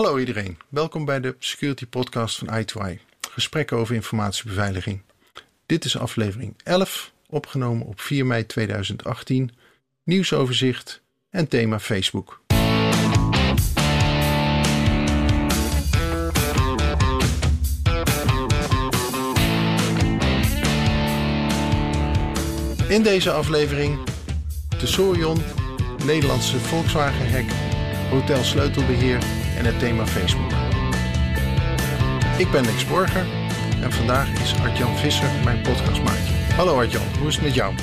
Hallo iedereen, welkom bij de Security Podcast van i2i. Gesprekken over informatiebeveiliging. Dit is aflevering 11, opgenomen op 4 mei 2018. Nieuwsoverzicht en thema Facebook. In deze aflevering de Sorion, Nederlandse Volkswagen hack, Hotel Sleutelbeheer en het thema Facebook. Ik ben Lex Borger en vandaag is Artjan Visser mijn podcastmaatje. Hallo Artjan, hoe is het met jou?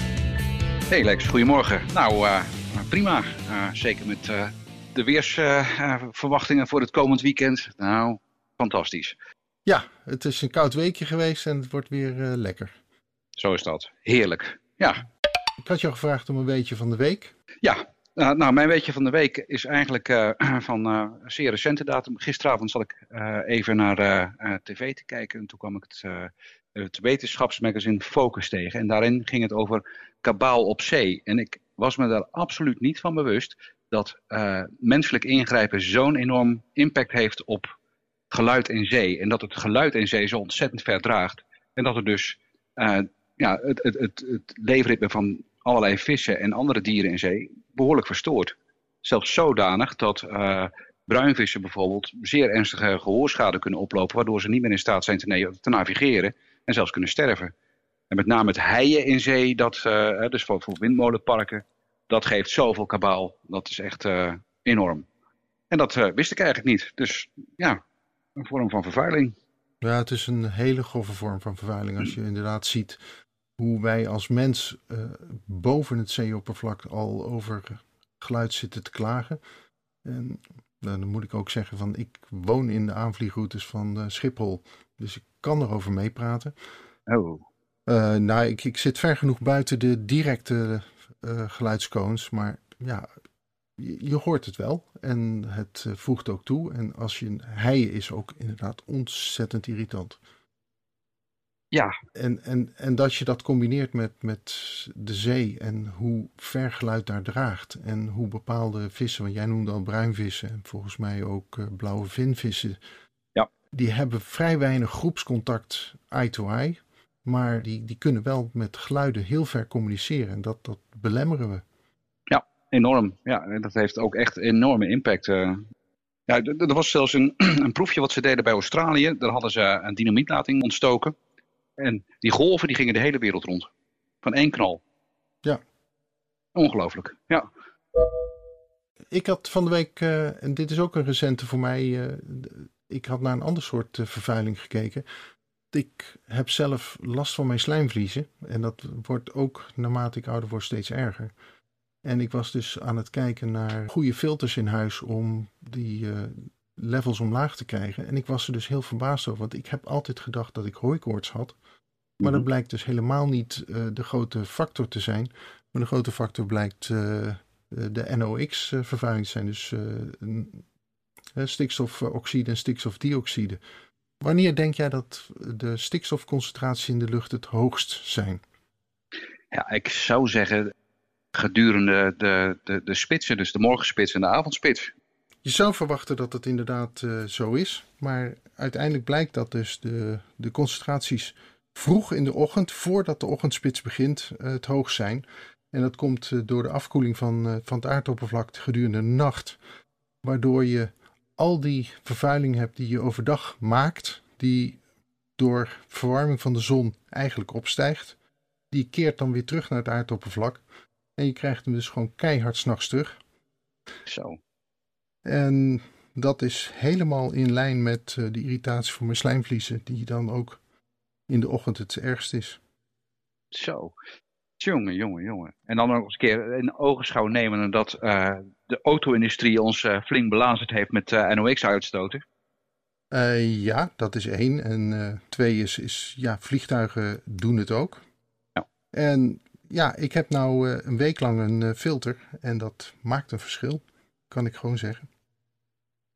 Hey Lex, goedemorgen. Nou, uh, prima. Uh, zeker met uh, de weersverwachtingen voor het komend weekend. Nou, fantastisch. Ja, het is een koud weekje geweest en het wordt weer lekker. Zo is dat. Heerlijk. Ja. Ik had jou gevraagd om een weetje van de week. Ja, uh, nou, mijn weetje van de week is eigenlijk uh, van uh, zeer recente datum. Gisteravond zat ik even naar tv te kijken en toen kwam ik het, het wetenschapsmagazine Focus tegen. En daarin ging het over kabaal op zee. En ik was me daar absoluut niet van bewust dat menselijk ingrijpen zo'n enorm impact heeft op geluid in zee. En dat het geluid in zee zo ontzettend verdraagt. En dat er dus ja, het, het, het, het leefritme van allerlei vissen en andere dieren in zee behoorlijk verstoord. Zelfs zodanig dat uh, bruinvissen bijvoorbeeld zeer ernstige gehoorschade kunnen oplopen, waardoor ze niet meer in staat zijn te, navigeren en zelfs kunnen sterven. En met name het heien in zee, dat, uh, dus voor, windmolenparken, dat geeft zoveel kabaal. Dat is echt uh, enorm. En dat wist ik eigenlijk niet. Dus ja, een vorm van vervuiling. Ja, het is een hele grove vorm van vervuiling. Als je inderdaad ziet hoe wij als mens uh, boven het zeeoppervlak al over geluid zitten te klagen. En nou, dan moet ik ook zeggen van ik woon in de aanvliegroutes van uh, Schiphol, dus ik kan erover meepraten. Oh. Uh, nou, ik, ik zit ver genoeg buiten de directe geluidskoons, maar ja, je, je, hoort het wel en het voegt ook toe. En als je heien is ook inderdaad ontzettend irritant. Ja. En, en, en dat je dat combineert met, met de zee en hoe ver geluid daar draagt. En hoe bepaalde vissen, want jij noemde al bruinvissen en volgens mij ook uh, blauwe vinvissen. Ja. Die hebben vrij weinig groepscontact eye to eye. Maar die, die kunnen wel met geluiden heel ver communiceren. En dat, dat belemmeren we. Ja, enorm. Ja, en dat heeft ook echt enorme impact. Uh, ja, er was zelfs een, een proefje wat ze deden bij Australië. Daar hadden ze een dynamietlating ontstoken. En die golven die gingen de hele wereld rond. Van één knal. Ja. Ongelooflijk, ja. Ik had van de week, uh, en dit is ook een recente voor mij, uh, ik had naar een ander soort uh, vervuiling gekeken. Ik heb zelf last van mijn slijmvliezen en dat wordt ook naarmate ik ouder word steeds erger. En ik was dus aan het kijken naar goede filters in huis om die levels omlaag te krijgen. En ik was er dus heel verbaasd over, want ik heb altijd gedacht dat ik hooikoorts had. Maar dat mhm. blijkt dus helemaal niet uh, de grote factor te zijn. Maar de grote factor blijkt uh, de NOx-vervuiling te zijn. Dus uh, stikstofoxide en stikstofdioxide. Wanneer denk jij dat de stikstofconcentraties in de lucht het hoogst zijn? Ja, ik zou zeggen gedurende de, de, de spitsen, dus de morgenspits en de avondspits. Je zou verwachten dat het inderdaad uh, zo is, maar uiteindelijk blijkt dat dus de, de concentraties vroeg in de ochtend, voordat de ochtendspits begint, uh, het hoogst zijn. En dat komt uh, door de afkoeling van, van het aardoppervlak gedurende de nacht, waardoor je al die vervuiling hebt die je overdag maakt, die door verwarming van de zon eigenlijk opstijgt. Die keert dan weer terug naar het aardoppervlak. En je krijgt hem dus gewoon keihard s'nachts terug. Zo. En dat is helemaal in lijn met de irritatie voor mijn slijmvliezen, die dan ook in de ochtend het ergst is. Zo. Jongen, jongen, jongen. En dan nog eens een keer in ogenschouw nemen dat uh, de auto-industrie ons uh, flink belazerd heeft met NOx-uitstoten. ja, dat is één. En twee is, is, ja, vliegtuigen doen het ook. Ja. En ja, ik heb nou een week lang een filter en dat maakt een verschil, kan ik gewoon zeggen.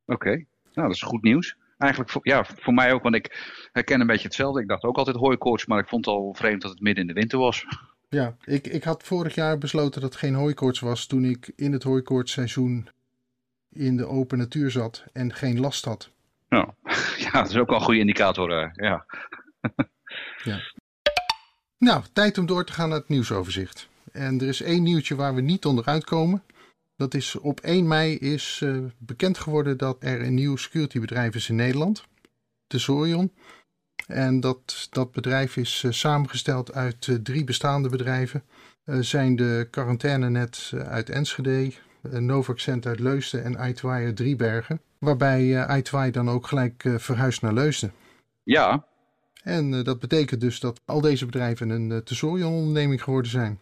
Oké, okay. nou dat is goed nieuws. Eigenlijk voor, ja, voor mij ook, want ik herken een beetje hetzelfde. Ik dacht ook altijd hooikoorts, maar ik vond het al vreemd dat het midden in de winter was. Ja, ik, ik had vorig jaar besloten dat het geen hooikoorts was toen ik in het hooikoortsseizoen in de open natuur zat en geen last had. Nou, ja, dat is ook wel een goede indicator. Uh, ja. ja. Nou, tijd om door te gaan naar het nieuwsoverzicht. En er is één nieuwtje waar we niet onderuit komen. Dat is op 1 mei is uh, bekend geworden dat er een nieuw securitybedrijf is in Nederland. Tesorion. En dat, dat bedrijf is uh, samengesteld uit uh, drie bestaande bedrijven. zijn de Quarantainenet uit Enschede, Novaccent uit Leusden en i2 uit Driebergen. Waarbij i2 dan ook gelijk verhuist naar Leusden. Ja. En dat betekent dus dat al deze bedrijven een Tesorion onderneming geworden zijn.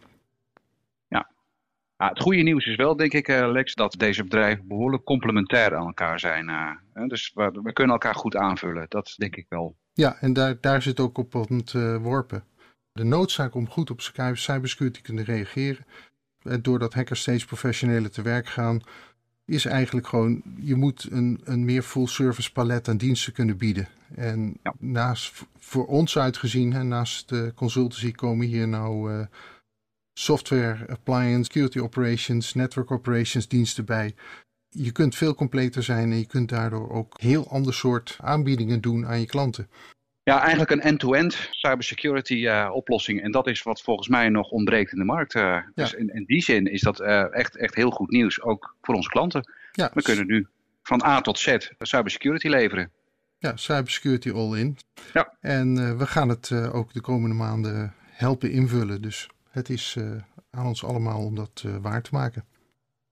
Ja, het goede nieuws is wel, denk ik, uh, Lex, dat deze bedrijven behoorlijk complementair aan elkaar zijn. Uh, dus we, we, kunnen elkaar goed aanvullen. Dat denk ik wel. Ja, en daar, daar zit ook op ontworpen. De noodzaak om goed op cybersecurity te kunnen reageren. Doordat hackers steeds professioneler te werk gaan. Is eigenlijk gewoon, je moet een, een meer full service palet aan diensten kunnen bieden. En ja. naast, voor ons uitgezien, hè, naast de consultancy komen hier nou uh, software, appliance, security operations, network operations diensten bij. Je kunt veel completer zijn en je kunt daardoor ook heel ander soort aanbiedingen doen aan je klanten. Ja, eigenlijk een end-to-end cybersecurity uh, oplossing. En dat is wat volgens mij nog ontbreekt in de markt. Uh, ja. Dus in, in, die zin is dat uh, echt, echt heel goed nieuws, ook voor onze klanten. Ja, We kunnen nu van A tot Z cybersecurity leveren. Ja, cybersecurity all-in. Ja. En we gaan het ook de komende maanden helpen invullen. Dus het is uh, aan ons allemaal om dat uh, waar te maken.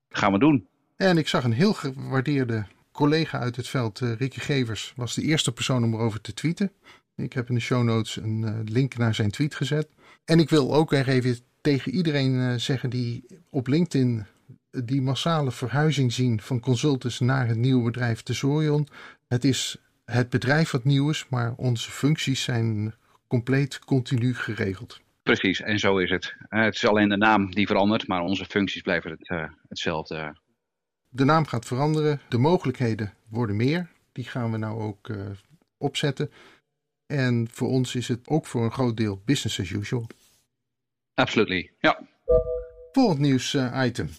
Gaan we doen. En ik zag een heel gewaardeerde collega uit het veld, uh, Ricky Gevers, was de eerste persoon om erover te tweeten. Ik heb in de show notes een link naar zijn tweet gezet. En ik wil ook even tegen iedereen zeggen die op LinkedIn die massale verhuizing zien van consultants naar het nieuwe bedrijf Tesorion. Het is het bedrijf wat nieuw is, maar onze functies zijn compleet continu geregeld. Precies, en zo is het. Uh, het is alleen de naam die verandert, maar onze functies blijven het, uh, hetzelfde. De naam gaat veranderen, de mogelijkheden worden meer. Die gaan we nou ook uh, opzetten. En voor ons is het ook voor een groot deel business as usual. Absolutely, ja. Volgend nieuws item.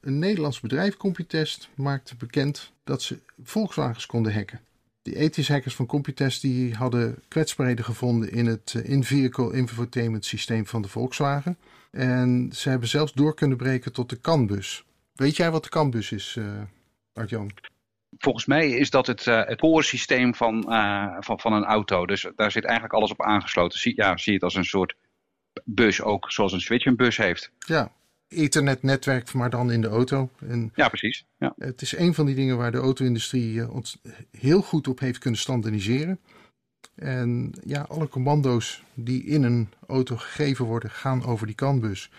Een Nederlands bedrijf, Computest, maakte bekend dat ze Volkswagens konden hacken. Die ethische hackers van Computest die hadden kwetsbaarheden gevonden in het eh, in-vehicle infotainment systeem van de Volkswagen. En ze hebben zelfs door kunnen breken tot de CAN-bus. Weet jij wat de CAN-bus is, uh, Art-Jan? Volgens mij is dat het, uh, het van, uh, van, van een auto. Dus daar zit eigenlijk alles op aangesloten. Zie, ja, zie je het als een soort bus ook, zoals een Switch een bus heeft. Ja, Ethernet-netwerk, maar dan in de auto. En ja, precies. Ja. Het is een van die dingen waar de auto-industrie eh, ons heel goed op heeft kunnen standaardiseren. En ja, alle commando's die in een auto gegeven worden, gaan over die CAN-bus.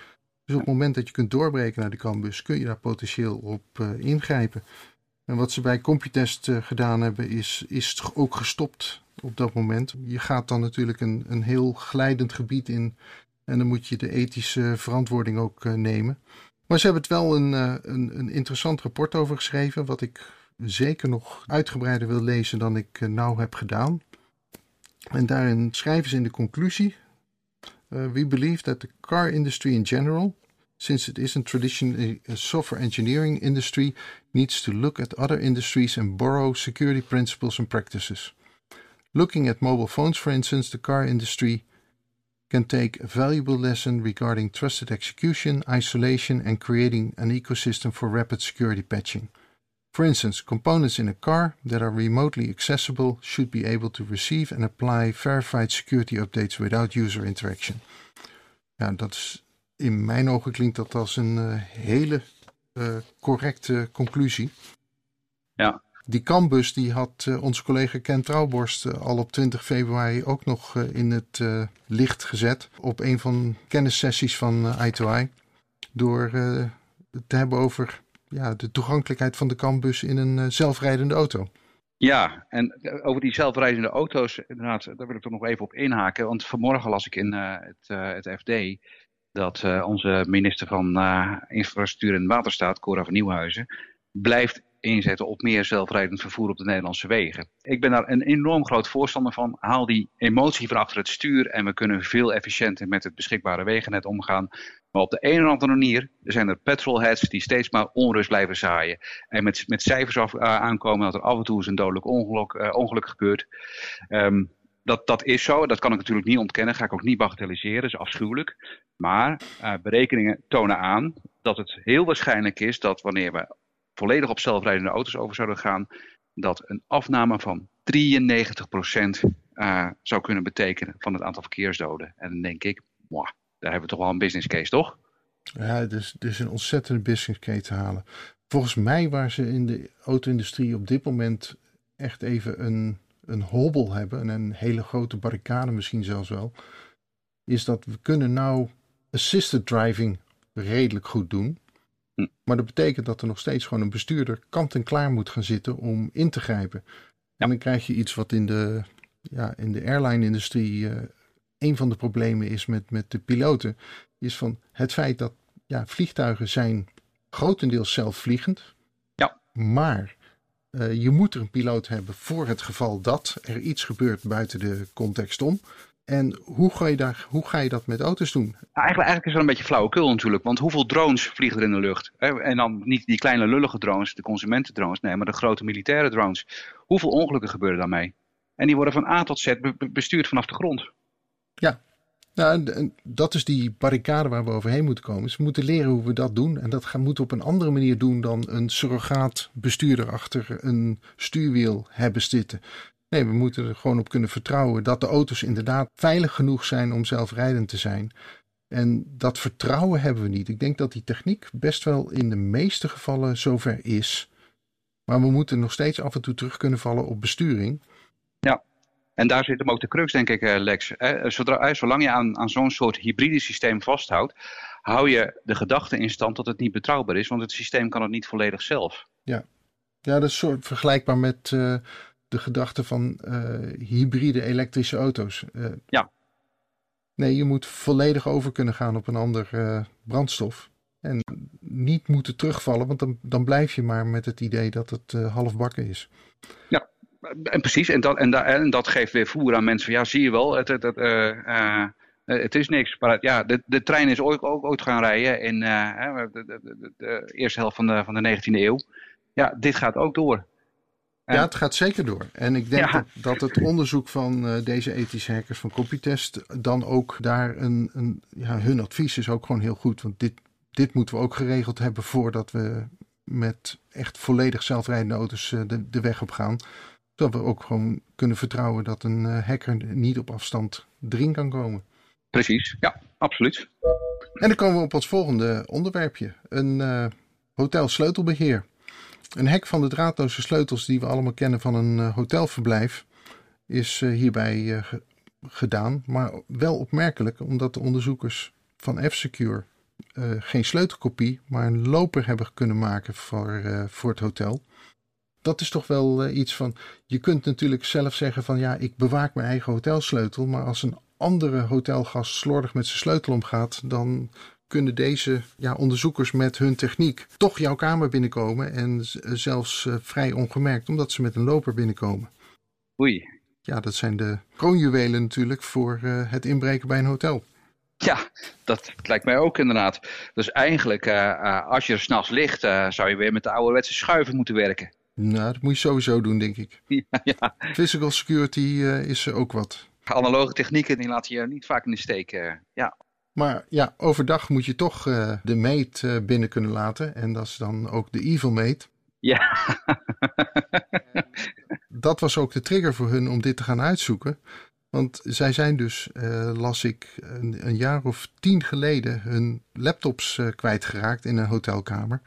Dus op het moment dat je kunt doorbreken naar de CAN-bus, kun je daar potentieel op uh, ingrijpen. En wat ze bij Computest uh, gedaan hebben, is, is ook gestopt op dat moment. Je gaat dan natuurlijk een, een heel glijdend gebied in en dan moet je de ethische verantwoording ook uh, nemen. Maar ze hebben het wel een, uh, een, een, interessant rapport over geschreven, wat ik zeker nog uitgebreider wil lezen dan ik uh, nou heb gedaan. En daarin schrijven ze in de conclusie: We believe that the car industry in general, since it traditionally a software engineering industry, needs to look at other industries and borrow security principles and practices. Looking at mobile phones, for instance, the car industry can take valuable lesson regarding trusted execution, isolation, and creating an ecosystem for rapid security patching. For instance, components in a car that are remotely accessible should be able to receive and apply verified security updates without user interaction. Ja, dat is, in mijn ogen klinkt dat als een uh, hele uh, correcte conclusie. Ja. Die Cambus die had uh, onze collega Ken Trouwborst uh, al op 20 februari ook nog uh, in het licht gezet. Op een van kennissessies van I2I. Door te hebben over ja, de toegankelijkheid van de Cambus in een zelfrijdende auto. Ja, en over die zelfrijdende auto's, inderdaad, daar wil ik toch nog even op inhaken. Want vanmorgen las ik in het, het FD dat onze minister van Infrastructuur en Waterstaat, Cora van Nieuwhuizen, blijft inzetten op meer zelfrijdend vervoer op de Nederlandse wegen. Ik ben daar een enorm groot voorstander van. Haal die emotie van achter het stuur en we kunnen veel efficiënter met het beschikbare wegennet omgaan. Maar op de een of andere manier zijn er petrolheads die steeds maar onrust blijven zaaien. En met, met cijfers af, uh, aankomen dat er af en toe eens een dodelijk ongeluk, uh, ongeluk gebeurt. Um, dat, dat is zo, dat kan ik natuurlijk niet ontkennen, ga ik ook niet bagatelliseren, dat is afschuwelijk. Maar uh, berekeningen tonen aan dat het heel waarschijnlijk is dat wanneer we volledig op zelfrijdende auto's over zouden gaan, dat een afname van 93% uh, zou kunnen betekenen van het aantal verkeersdoden. En dan denk ik, daar hebben we toch wel een business case, toch? Ja, het is een ontzettende business case te halen. Volgens mij waar ze in de auto-industrie op dit moment echt even een, een hobbel hebben, en een hele grote barricade misschien zelfs wel, is dat we kunnen nou assisted driving redelijk goed doen. Hm. Maar dat betekent dat er nog steeds gewoon een bestuurder kant en klaar moet gaan zitten om in te grijpen. En dan krijg je iets wat in de, ja, in de airline-industrie uh, een van de problemen is met, met de piloten. Is van het feit dat ja, vliegtuigen zijn grotendeels zelfvliegend. Ja. Maar uh, je moet er een piloot hebben voor het geval dat er iets gebeurt buiten de context om. En hoe ga je, daar, hoe ga je dat met auto's doen? Nou, eigenlijk, eigenlijk is dat een beetje flauwekul natuurlijk. Want hoeveel drones vliegen er in de lucht? En dan niet die kleine lullige drones, de consumentendrones. Nee, maar de grote militaire drones. Hoeveel ongelukken gebeuren daarmee? En die worden van A tot Z bestuurd vanaf de grond. Ja, nou, en dat is die barricade waar we overheen moeten komen. Dus we moeten leren hoe we dat doen. En dat gaan, moeten we op een andere manier doen dan een surrogaat bestuurder achter een stuurwiel hebben zitten. Nee, we moeten er gewoon op kunnen vertrouwen dat de auto's inderdaad veilig genoeg zijn om zelfrijdend te zijn. En dat vertrouwen hebben we niet. Ik denk dat die techniek best wel in de meeste gevallen zover is. Maar we moeten nog steeds af en toe terug kunnen vallen op besturing. Ja, en daar zit hem ook de crux, denk ik, Lex. Zodra, zolang je aan, aan zo'n soort hybride systeem vasthoudt, hou je de gedachte in stand dat het niet betrouwbaar is, want het systeem kan het niet volledig zelf. Ja, ja dat is soort vergelijkbaar met uh, de gedachte van uh, hybride elektrische auto's. Uh, ja. Nee, je moet volledig over kunnen gaan op een ander brandstof. En niet moeten terugvallen, want dan, dan blijf je maar met het idee dat het half bakken is. Ja, en precies, en dat, en, da, en dat geeft weer voer aan mensen van ja, zie je wel, het, het, het, uh, het is niks. Maar ja, de, de trein is ooit, ook ooit gaan rijden in uh, de, de, de, de, eerste helft van de, van de 19e eeuw. Ja, dit gaat ook door. Ja, het gaat zeker door. En ik denk ja. dat, dat het onderzoek van deze ethische hackers van Copytest dan ook daar een, een ja, hun advies is ook gewoon heel goed. Want dit, dit moeten we ook geregeld hebben voordat we met echt volledig zelfrijdende auto's de, de weg op gaan dat we ook gewoon kunnen vertrouwen dat een uh, hacker niet op afstand erin kan komen. Precies, ja, absoluut. En dan komen we op ons volgende onderwerpje. Een uh, hotelsleutelbeheer. Een hack van de draadloze sleutels die we allemaal kennen van een uh, hotelverblijf is hierbij gedaan. Maar wel opmerkelijk omdat de onderzoekers van F-Secure geen sleutelkopie, maar een loper hebben kunnen maken voor, voor het hotel dat is toch wel iets van. Je kunt natuurlijk zelf zeggen van ja, ik bewaak mijn eigen hotelsleutel. Maar als een andere hotelgast slordig met zijn sleutel omgaat, dan kunnen deze ja, onderzoekers met hun techniek toch jouw kamer binnenkomen. En zelfs uh, vrij ongemerkt, omdat ze met een loper binnenkomen. Oei. Ja, dat zijn de kroonjuwelen natuurlijk voor uh, het inbreken bij een hotel. Ja, dat lijkt mij ook inderdaad. Dus eigenlijk, als je er s'nachts ligt, zou je weer met de ouderwetse schuiven moeten werken. Nou, dat moet je sowieso doen, denk ik. Ja, ja. Physical security is er ook wat. Analoge technieken die laten je niet vaak in de steek. Ja. Maar ja, overdag moet je toch uh, de meet binnen kunnen laten. En dat is dan ook de evil meet. Ja. dat was ook de trigger voor hun om dit te gaan uitzoeken. Want zij zijn dus, las ik, een, een, jaar of tien geleden hun laptops kwijtgeraakt in een hotelkamer.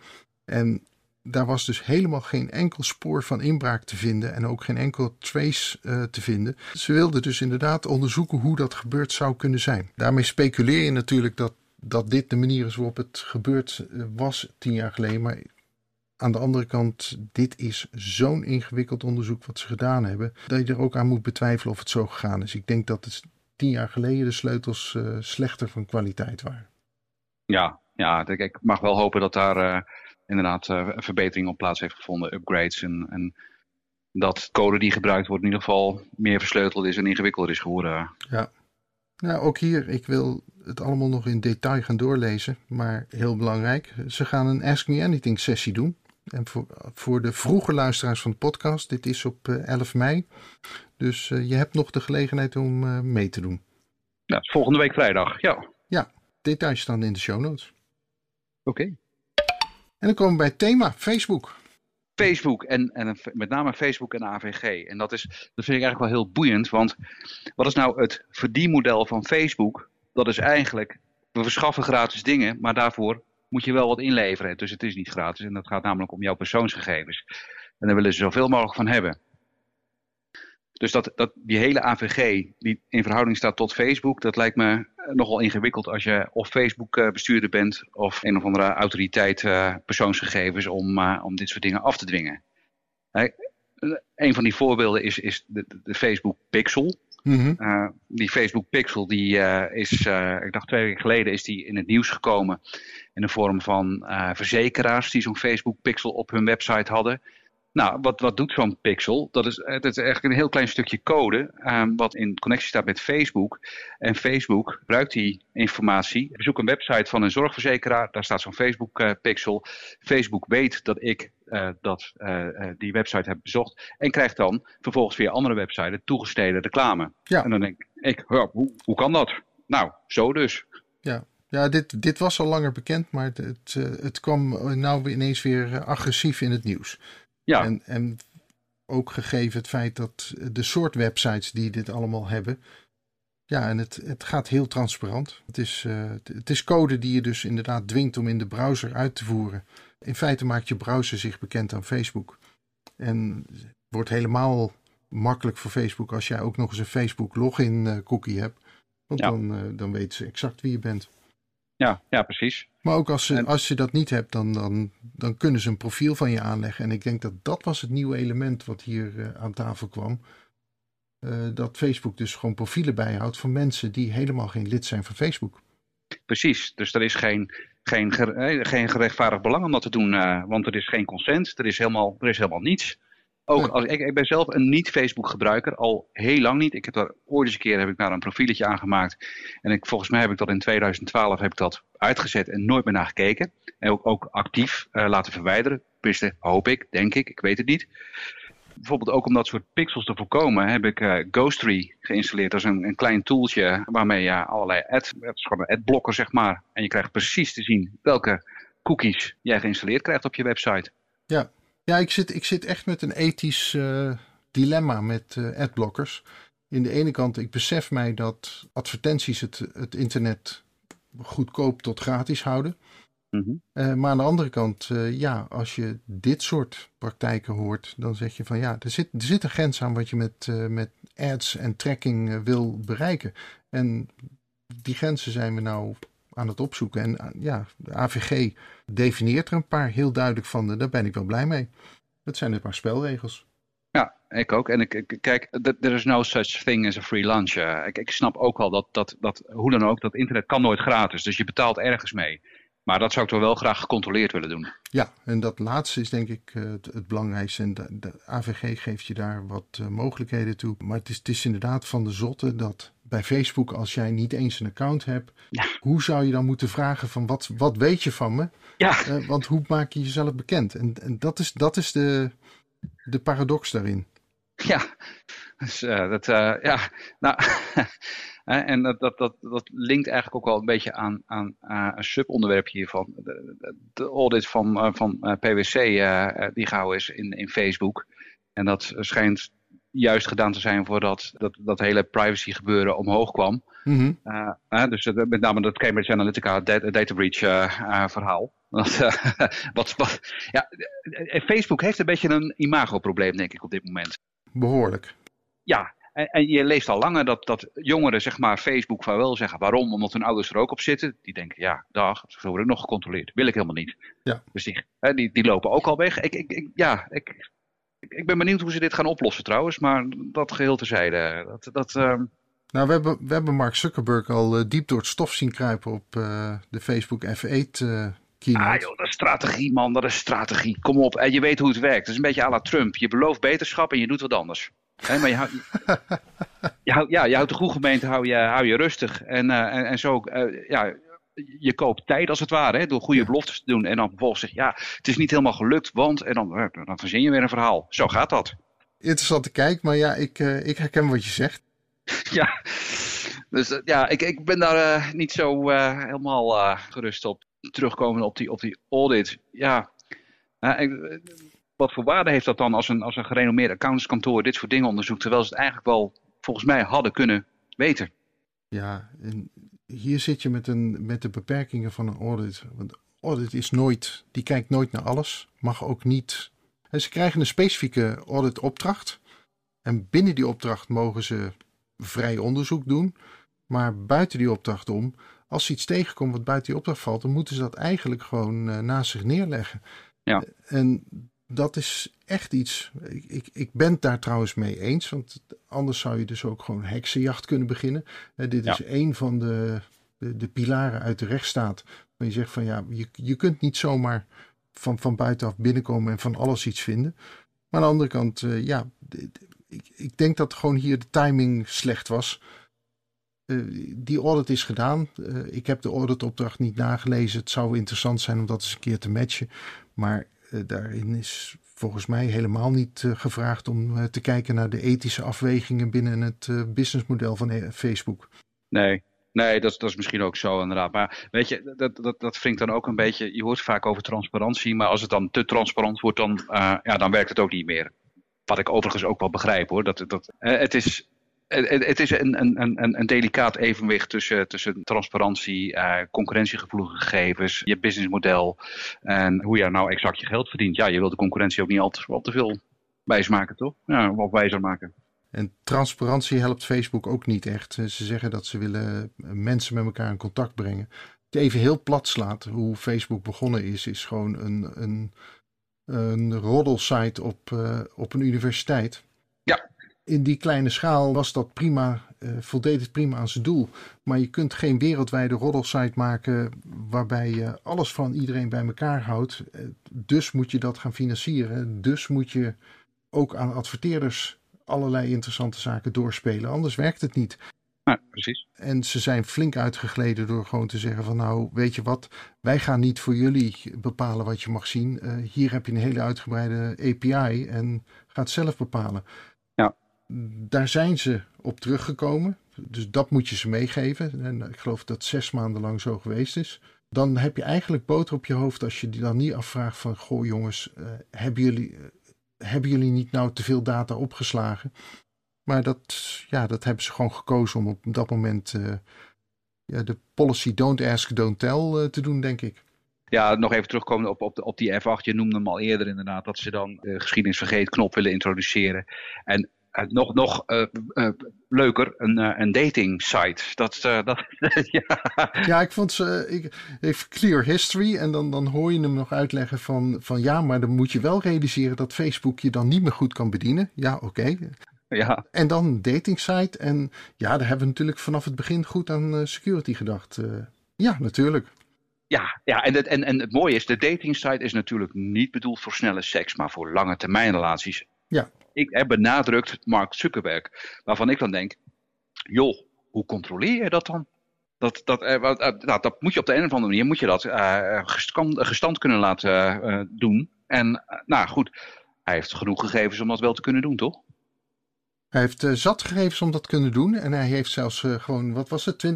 En daar was dus helemaal geen enkel spoor van inbraak te vinden en ook geen enkel trace uh, te vinden. Ze wilden dus inderdaad onderzoeken hoe dat gebeurd zou kunnen zijn. Daarmee speculeer je natuurlijk dat, dat dit de manier is waarop het gebeurd eh, was tien jaar geleden. Maar aan de andere kant, dit is zo'n ingewikkeld onderzoek wat ze gedaan hebben, dat je er ook aan moet betwijfelen of het zo gegaan is. Ik denk dat het tien jaar geleden de sleutels uh, slechter van kwaliteit waren. Ja, ja, ik mag wel hopen dat daar inderdaad verbetering op plaats heeft gevonden, upgrades en, en dat code die gebruikt wordt in ieder geval meer versleuteld is en ingewikkelder is geworden. Ja, nou ook hier, ik wil het allemaal nog in detail gaan doorlezen, maar heel belangrijk, ze gaan een Ask Me Anything sessie doen. En voor, voor de vroege luisteraars van de podcast, dit is op 11 mei. Dus je hebt nog de gelegenheid om mee te doen. Ja, volgende week vrijdag, ja. Ja, details staan in de show notes. Oké. En dan komen we bij het thema Facebook. Facebook en, en met name Facebook en AVG. En dat, is, dat vind ik eigenlijk wel heel boeiend, want wat is nou het verdienmodel van Facebook? Dat is eigenlijk, we verschaffen gratis dingen, maar daarvoor moet je wel wat inleveren. Dus het is niet gratis en dat gaat namelijk om jouw persoonsgegevens. En daar willen ze zoveel mogelijk van hebben. Dus dat, dat, die hele AVG die in verhouding staat tot Facebook, dat lijkt me nogal ingewikkeld als je of Facebook bestuurder bent of een of andere autoriteit uh, persoonsgegevens om, om dit soort dingen af te dwingen. Een van die voorbeelden is, is de, de Facebook Pixel. Mm -hmm. uh, die Facebook Pixel die is, ik dacht twee weken geleden is die in het nieuws gekomen in de vorm van verzekeraars die zo'n Facebook Pixel op hun website hadden. Nou, wat, wat doet zo'n pixel? Dat is, dat is eigenlijk een heel klein stukje code um, wat in connectie staat met Facebook. En Facebook gebruikt die informatie. Bezoek een website van een zorgverzekeraar, daar staat zo'n Facebook uh, pixel. Facebook weet dat ik uh, dat, uh, die website heb bezocht en krijgt dan vervolgens via andere websites toegesneden reclame. Ja. En dan denk ik, hoe, hoe kan dat? Nou, zo dus. Ja, ja, dit, dit was al langer bekend, maar het, het, het kwam nou ineens weer agressief in het nieuws. Ja. En, en ook gegeven het feit dat de soort websites die dit allemaal hebben. Ja, en het, het gaat heel transparant. Het is, uh, het is code die je dus inderdaad dwingt om in de browser uit te voeren. In feite maakt je browser zich bekend aan Facebook. En het wordt helemaal makkelijk voor Facebook als jij ook nog eens een Facebook login uh, cookie hebt. Want ja. dan, uh, dan weten ze exact wie je bent. Ja, ja precies. Maar ook als, ze, als je dat niet hebt, dan, dan, dan kunnen ze een profiel van je aanleggen. En ik denk dat dat was het nieuwe element wat hier uh, aan tafel kwam. Uh, dat Facebook dus gewoon profielen bijhoudt van mensen die helemaal geen lid zijn van Facebook. Precies, dus er is geen, geen, geen gerechtvaardigd belang om dat te doen, uh, want er is geen consent, er is helemaal, er is helemaal niets. Ook als, ik, ik ben zelf een niet-Facebook gebruiker, al heel lang niet. Ik heb daar ooit eens een keer heb ik daar een profieletje aangemaakt. En ik, volgens mij heb ik dat in 2012 heb ik dat uitgezet en nooit meer naar gekeken. En ook, ook actief uh, laten verwijderen. Tenminste, hoop ik, denk ik, ik weet het niet. Bijvoorbeeld ook om dat soort pixels te voorkomen heb ik uh, Ghostry geïnstalleerd. Dat is een, een klein tooltje waarmee je allerlei ad, het is gewoon een adblocker zeg maar. En je krijgt precies te zien welke cookies jij geïnstalleerd krijgt op je website. Ja, ja, ik zit, ik zit echt met een ethisch uh, dilemma met uh, adblockers. In de ene kant, ik besef mij dat advertenties het, het internet goedkoop tot gratis houden. Mm -hmm. uh, maar aan de andere kant, ja, als je dit soort praktijken hoort, dan zeg je van ja, er zit, er zit een grens aan wat je met, met ads en tracking wil bereiken. En die grenzen zijn we nou aan het opzoeken. En eh, ja, de AVG definieert er een paar heel duidelijk van. Daar ben ik wel blij mee. Dat zijn een paar spelregels. Ja, ik ook. En ik, ik kijk, there is no such thing as a free lunch. Uh, ik, ik, snap ook wel dat, dat, dat, hoe dan ook, dat internet kan nooit gratis. Dus je betaalt ergens mee. Maar dat zou ik toch wel graag gecontroleerd willen doen. Ja, en dat laatste is denk ik het, het, belangrijkste. En de, de, AVG geeft je daar wat mogelijkheden toe. Maar het is, het is inderdaad van de zotte dat bij Facebook, als jij niet eens een account hebt, ja. hoe zou je dan moeten vragen van wat, wat weet je van me? Ja. Uh, want hoe maak je jezelf bekend? En, en dat is, dat is de, de paradox daarin. Ja, dus, uh, dat, uh, ja, nou, en dat, dat, dat, dat linkt eigenlijk ook wel een beetje aan, aan, aan een subonderwerp hiervan. De, de, de audit van, van PwC die gehouden is in, in Facebook. En dat schijnt juist gedaan te zijn voordat dat, dat hele privacy gebeuren omhoog kwam. Mm -hmm. uh, uh, dus met name dat Cambridge Analytica data, breach verhaal. Dat, wat, wat, ja, Facebook heeft een beetje een imagoprobleem denk ik op dit moment. Behoorlijk. Ja, en, en, je leest al langer dat, dat jongeren zeg maar Facebook van wel zeggen. Waarom? Omdat hun ouders er ook op zitten. Die denken, ja, dag, zo word ik nog gecontroleerd. Wil ik helemaal niet. Ja. Dus die, die, die lopen ook al weg. Ik, ik, ik ja, ik, ik ben benieuwd hoe ze dit gaan oplossen trouwens, maar dat geheel terzijde. Dat, dat, uh... Nou, we hebben, we hebben Mark Zuckerberg al uh, diep door het stof zien kruipen op uh, de Facebook F8 uh, keynote. Ah joh, dat is strategie man, dat is strategie. Kom op, en je weet hoe het werkt. Het is een beetje à la Trump. Je belooft beterschap en je doet wat anders. maar je houdt, je, houdt, ja, je houdt de goede gemeente hou je, hou je rustig. En, en, en, zo, ja, je koopt tijd als het ware, hè, door goede beloftes te doen. En dan vervolgens zeg ja, het is niet helemaal gelukt, want... En dan, dan verzin je weer een verhaal. Zo gaat dat. Interessante kijk, maar ja, ik, uh, ik herken wat je zegt. ja, dus ja, ik, ik ben daar niet zo helemaal gerust op. Terugkomen op die, op die audit. Ja, ik, wat voor waarde heeft dat dan als een, als een gerenommeerd accountantskantoor dit soort dingen onderzoekt, terwijl ze het eigenlijk wel volgens mij hadden kunnen weten? Ja, en hier zit je met, een, met de beperkingen van een audit. Want audit is nooit, die kijkt nooit naar alles, mag ook niet. En ze krijgen een specifieke auditopdracht. En binnen die opdracht mogen ze vrij onderzoek doen. Maar buiten die opdracht om, als ze iets tegenkomen wat buiten die opdracht valt, dan moeten ze dat eigenlijk gewoon uh, naast zich neerleggen. Ja. En dat is echt iets. Ik, ik, ik ben het daar trouwens mee eens. Want anders zou je dus ook gewoon heksenjacht kunnen beginnen. Dit is een van de, de, de, pilaren uit de rechtsstaat. Waar je zegt van ja, je, je kunt niet zomaar van, van buitenaf binnenkomen en van alles iets vinden. Maar aan de andere kant, uh, ja, ik, ik denk dat gewoon hier de timing slecht was. Uh, die audit is gedaan. Uh, ik heb de auditopdracht niet nagelezen. Het zou interessant zijn om dat eens een keer te matchen. Maar daarin is volgens mij helemaal niet gevraagd om te kijken naar de ethische afwegingen binnen het businessmodel van Facebook. Nee, Nee, dat, dat is misschien ook zo inderdaad. Maar weet je, dat, dat, dat wringt dan ook een beetje. Je hoort vaak over transparantie, maar als het dan te transparant wordt, dan, ja, dan werkt het ook niet meer. Wat ik overigens ook wel begrijp hoor. Dat, dat, het is, het, is een, een, een, een delicaat evenwicht tussen, tussen transparantie, uh, concurrentiegevoelige gegevens, je businessmodel en hoe je nou exact je geld verdient. Ja, je wilt de concurrentie ook niet al te, te veel wijs maken, toch? Ja, of wijzer maken. En transparantie helpt Facebook ook niet echt. Ze zeggen dat ze willen mensen met elkaar in contact brengen. Het even heel plat slaat hoe Facebook begonnen is, is gewoon een, een, een roddelsite op, uh, op een universiteit. In die kleine schaal was dat prima, uh, voldeed het prima aan zijn doel. Maar je kunt geen wereldwijde roddelsite maken waarbij je alles van iedereen bij elkaar houdt. Dus moet je dat gaan financieren. Dus moet je ook aan adverteerders allerlei interessante zaken doorspelen. Anders werkt het niet. Ja, precies. En ze zijn flink uitgegleden door gewoon te zeggen van nou, weet je wat, wij gaan niet voor jullie bepalen wat je mag zien. Uh, hier heb je een hele uitgebreide API en gaat zelf bepalen. Daar zijn ze op teruggekomen. Dus dat moet je ze meegeven. En ik geloof dat zes maanden lang zo geweest is. Dan heb je eigenlijk boter op je hoofd als je die dan niet afvraagt van goh jongens, uh, hebben jullie hebben jullie niet nou te veel data opgeslagen? Maar dat, ja, dat hebben ze gewoon gekozen om op dat moment uh, ja, de policy don't ask, don't tell te doen, denk ik. Ja, nog even terugkomen op, op, op die F8. Je noemde hem al eerder inderdaad, dat ze dan de geschiedenis vergeet knop willen introduceren. En nog, nog uh, uh, leuker, een, een dating site. Dat, dat, ja. ja, ik vond ze, ik, clear history en dan, dan hoor je hem nog uitleggen van, van ja, maar dan moet je wel realiseren dat Facebook je dan niet meer goed kan bedienen. Ja, oké. Okay. Ja. En dan een dating site en ja, daar hebben we natuurlijk vanaf het begin goed aan security gedacht. ja, natuurlijk. Ja, ja en, het, en, en het mooie is, de dating site is natuurlijk niet bedoeld voor snelle seks, maar voor lange termijn relaties. Ja ik heb benadrukt Mark Zuckerberg. Waarvan ik dan denk, joh, hoe controleer je dat dan? Dat, dat, uh, nou, dat moet je op de een of andere manier moet je dat uh, gestand, kunnen laten doen. En nou goed, hij heeft genoeg gegevens om dat wel te kunnen doen, toch? Hij heeft uh, zat gegevens om dat te kunnen doen. En hij heeft zelfs uh, gewoon, wat was het,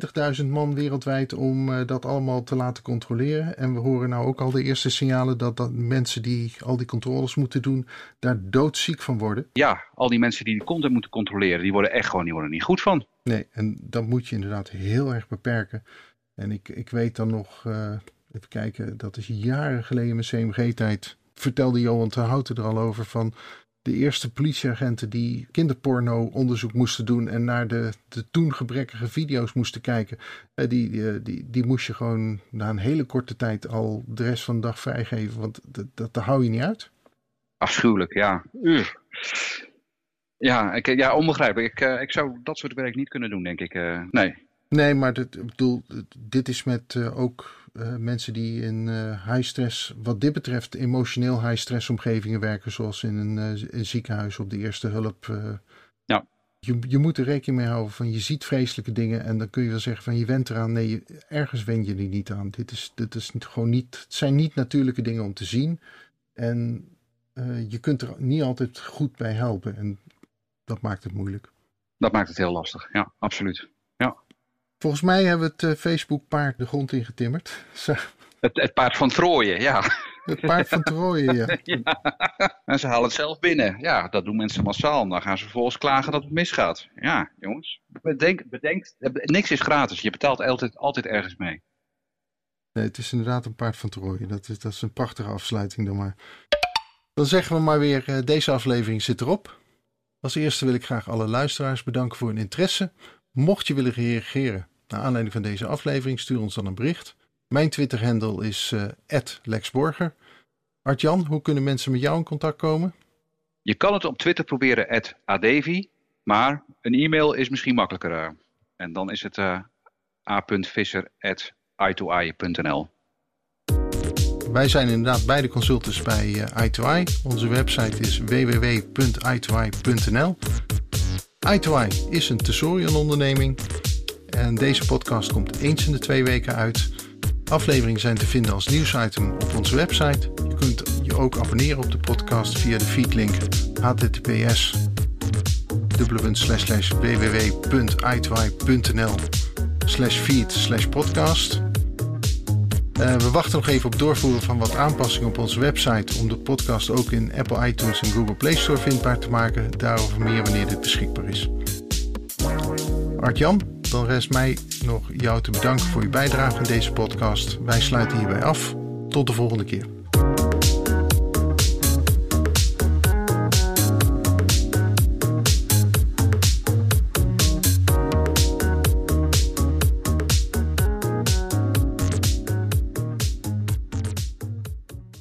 20.000 man wereldwijd om uh, dat allemaal te laten controleren. En we horen nou ook al de eerste signalen dat, dat mensen die al die controles moeten doen, daar doodziek van worden. Ja, al die mensen die de content moeten controleren, die worden echt gewoon die worden niet goed van. Nee, en dat moet je inderdaad heel erg beperken. En ik, ik weet dan nog, even kijken, dat is jaren geleden in mijn CMG-tijd, vertelde Johan ter Houten er al over van de eerste politieagenten die kinderporno-onderzoek moesten doen en naar de, de toen gebrekkige video's moesten kijken, die, die, die, die moest je gewoon na een hele korte tijd al de rest van de dag vrijgeven, want dat, dat, dat hou je niet uit. Afschuwelijk, ja. Uur. Ja, ik, ja, onbegrijpelijk. Ik, uh, ik zou dat soort werk niet kunnen doen, denk ik. Uh, nee. Nee, maar dit, ik bedoel, dit is met uh, ook Uh, mensen die in uh, high stress, wat dit betreft, emotioneel high stress omgevingen werken, zoals in een, een ziekenhuis op de eerste hulp. ja. Je, je moet er rekening mee houden van je ziet vreselijke dingen en dan kun je wel zeggen van je went eraan. Nee, je, ergens wen je er niet aan. Dit, is, dit is gewoon niet, het zijn niet natuurlijke dingen om te zien. En je kunt er niet altijd goed bij helpen. En dat maakt het moeilijk. Dat maakt het heel lastig, ja, absoluut. Volgens mij hebben we het uh, Facebook-paard de grond ingetimmerd. Het, het paard van Trooien, ja. Het paard van Trooien, ja. ja. En ze halen het zelf binnen. Ja, dat doen mensen massaal. Dan gaan ze vervolgens klagen dat het misgaat. Ja, jongens. Bedenk, bedenk, niks is gratis. Je betaalt altijd, altijd ergens mee. Nee, het is inderdaad een paard van Trooien. Dat is, dat is een prachtige afsluiting dan maar. Dan zeggen we maar weer, uh, deze aflevering zit erop. Als eerste wil ik graag alle luisteraars bedanken voor hun interesse. Mocht je willen reageren naar aanleiding van deze aflevering, stuur ons dan een bericht. Mijn Twitter-handle is uh, @lexborger. Artjan, hoe kunnen mensen met jou in contact komen? Je kan het op Twitter proberen @adevi, maar een e-mail is misschien makkelijker. Uh, en dan is het uh, a.visser@i2i.nl. Wij zijn inderdaad beide consultants bij uh, i2i. Onze website is www.i2i.nl. i2i is een Tesorion-onderneming en deze podcast komt eens in de twee weken uit. Afleveringen zijn te vinden als nieuwsitem op onze website. Je kunt je ook abonneren op de podcast via de feedlink https www.i2i.nl feed podcast. Uh, we wachten nog even op doorvoeren van wat aanpassingen op onze website om de podcast ook in Apple iTunes en Google Play Store vindbaar te maken. Daarover meer wanneer dit beschikbaar is. Art-Jan, dan rest mij nog jou te bedanken voor je bijdrage in deze podcast. Wij sluiten hierbij af. Tot de volgende keer.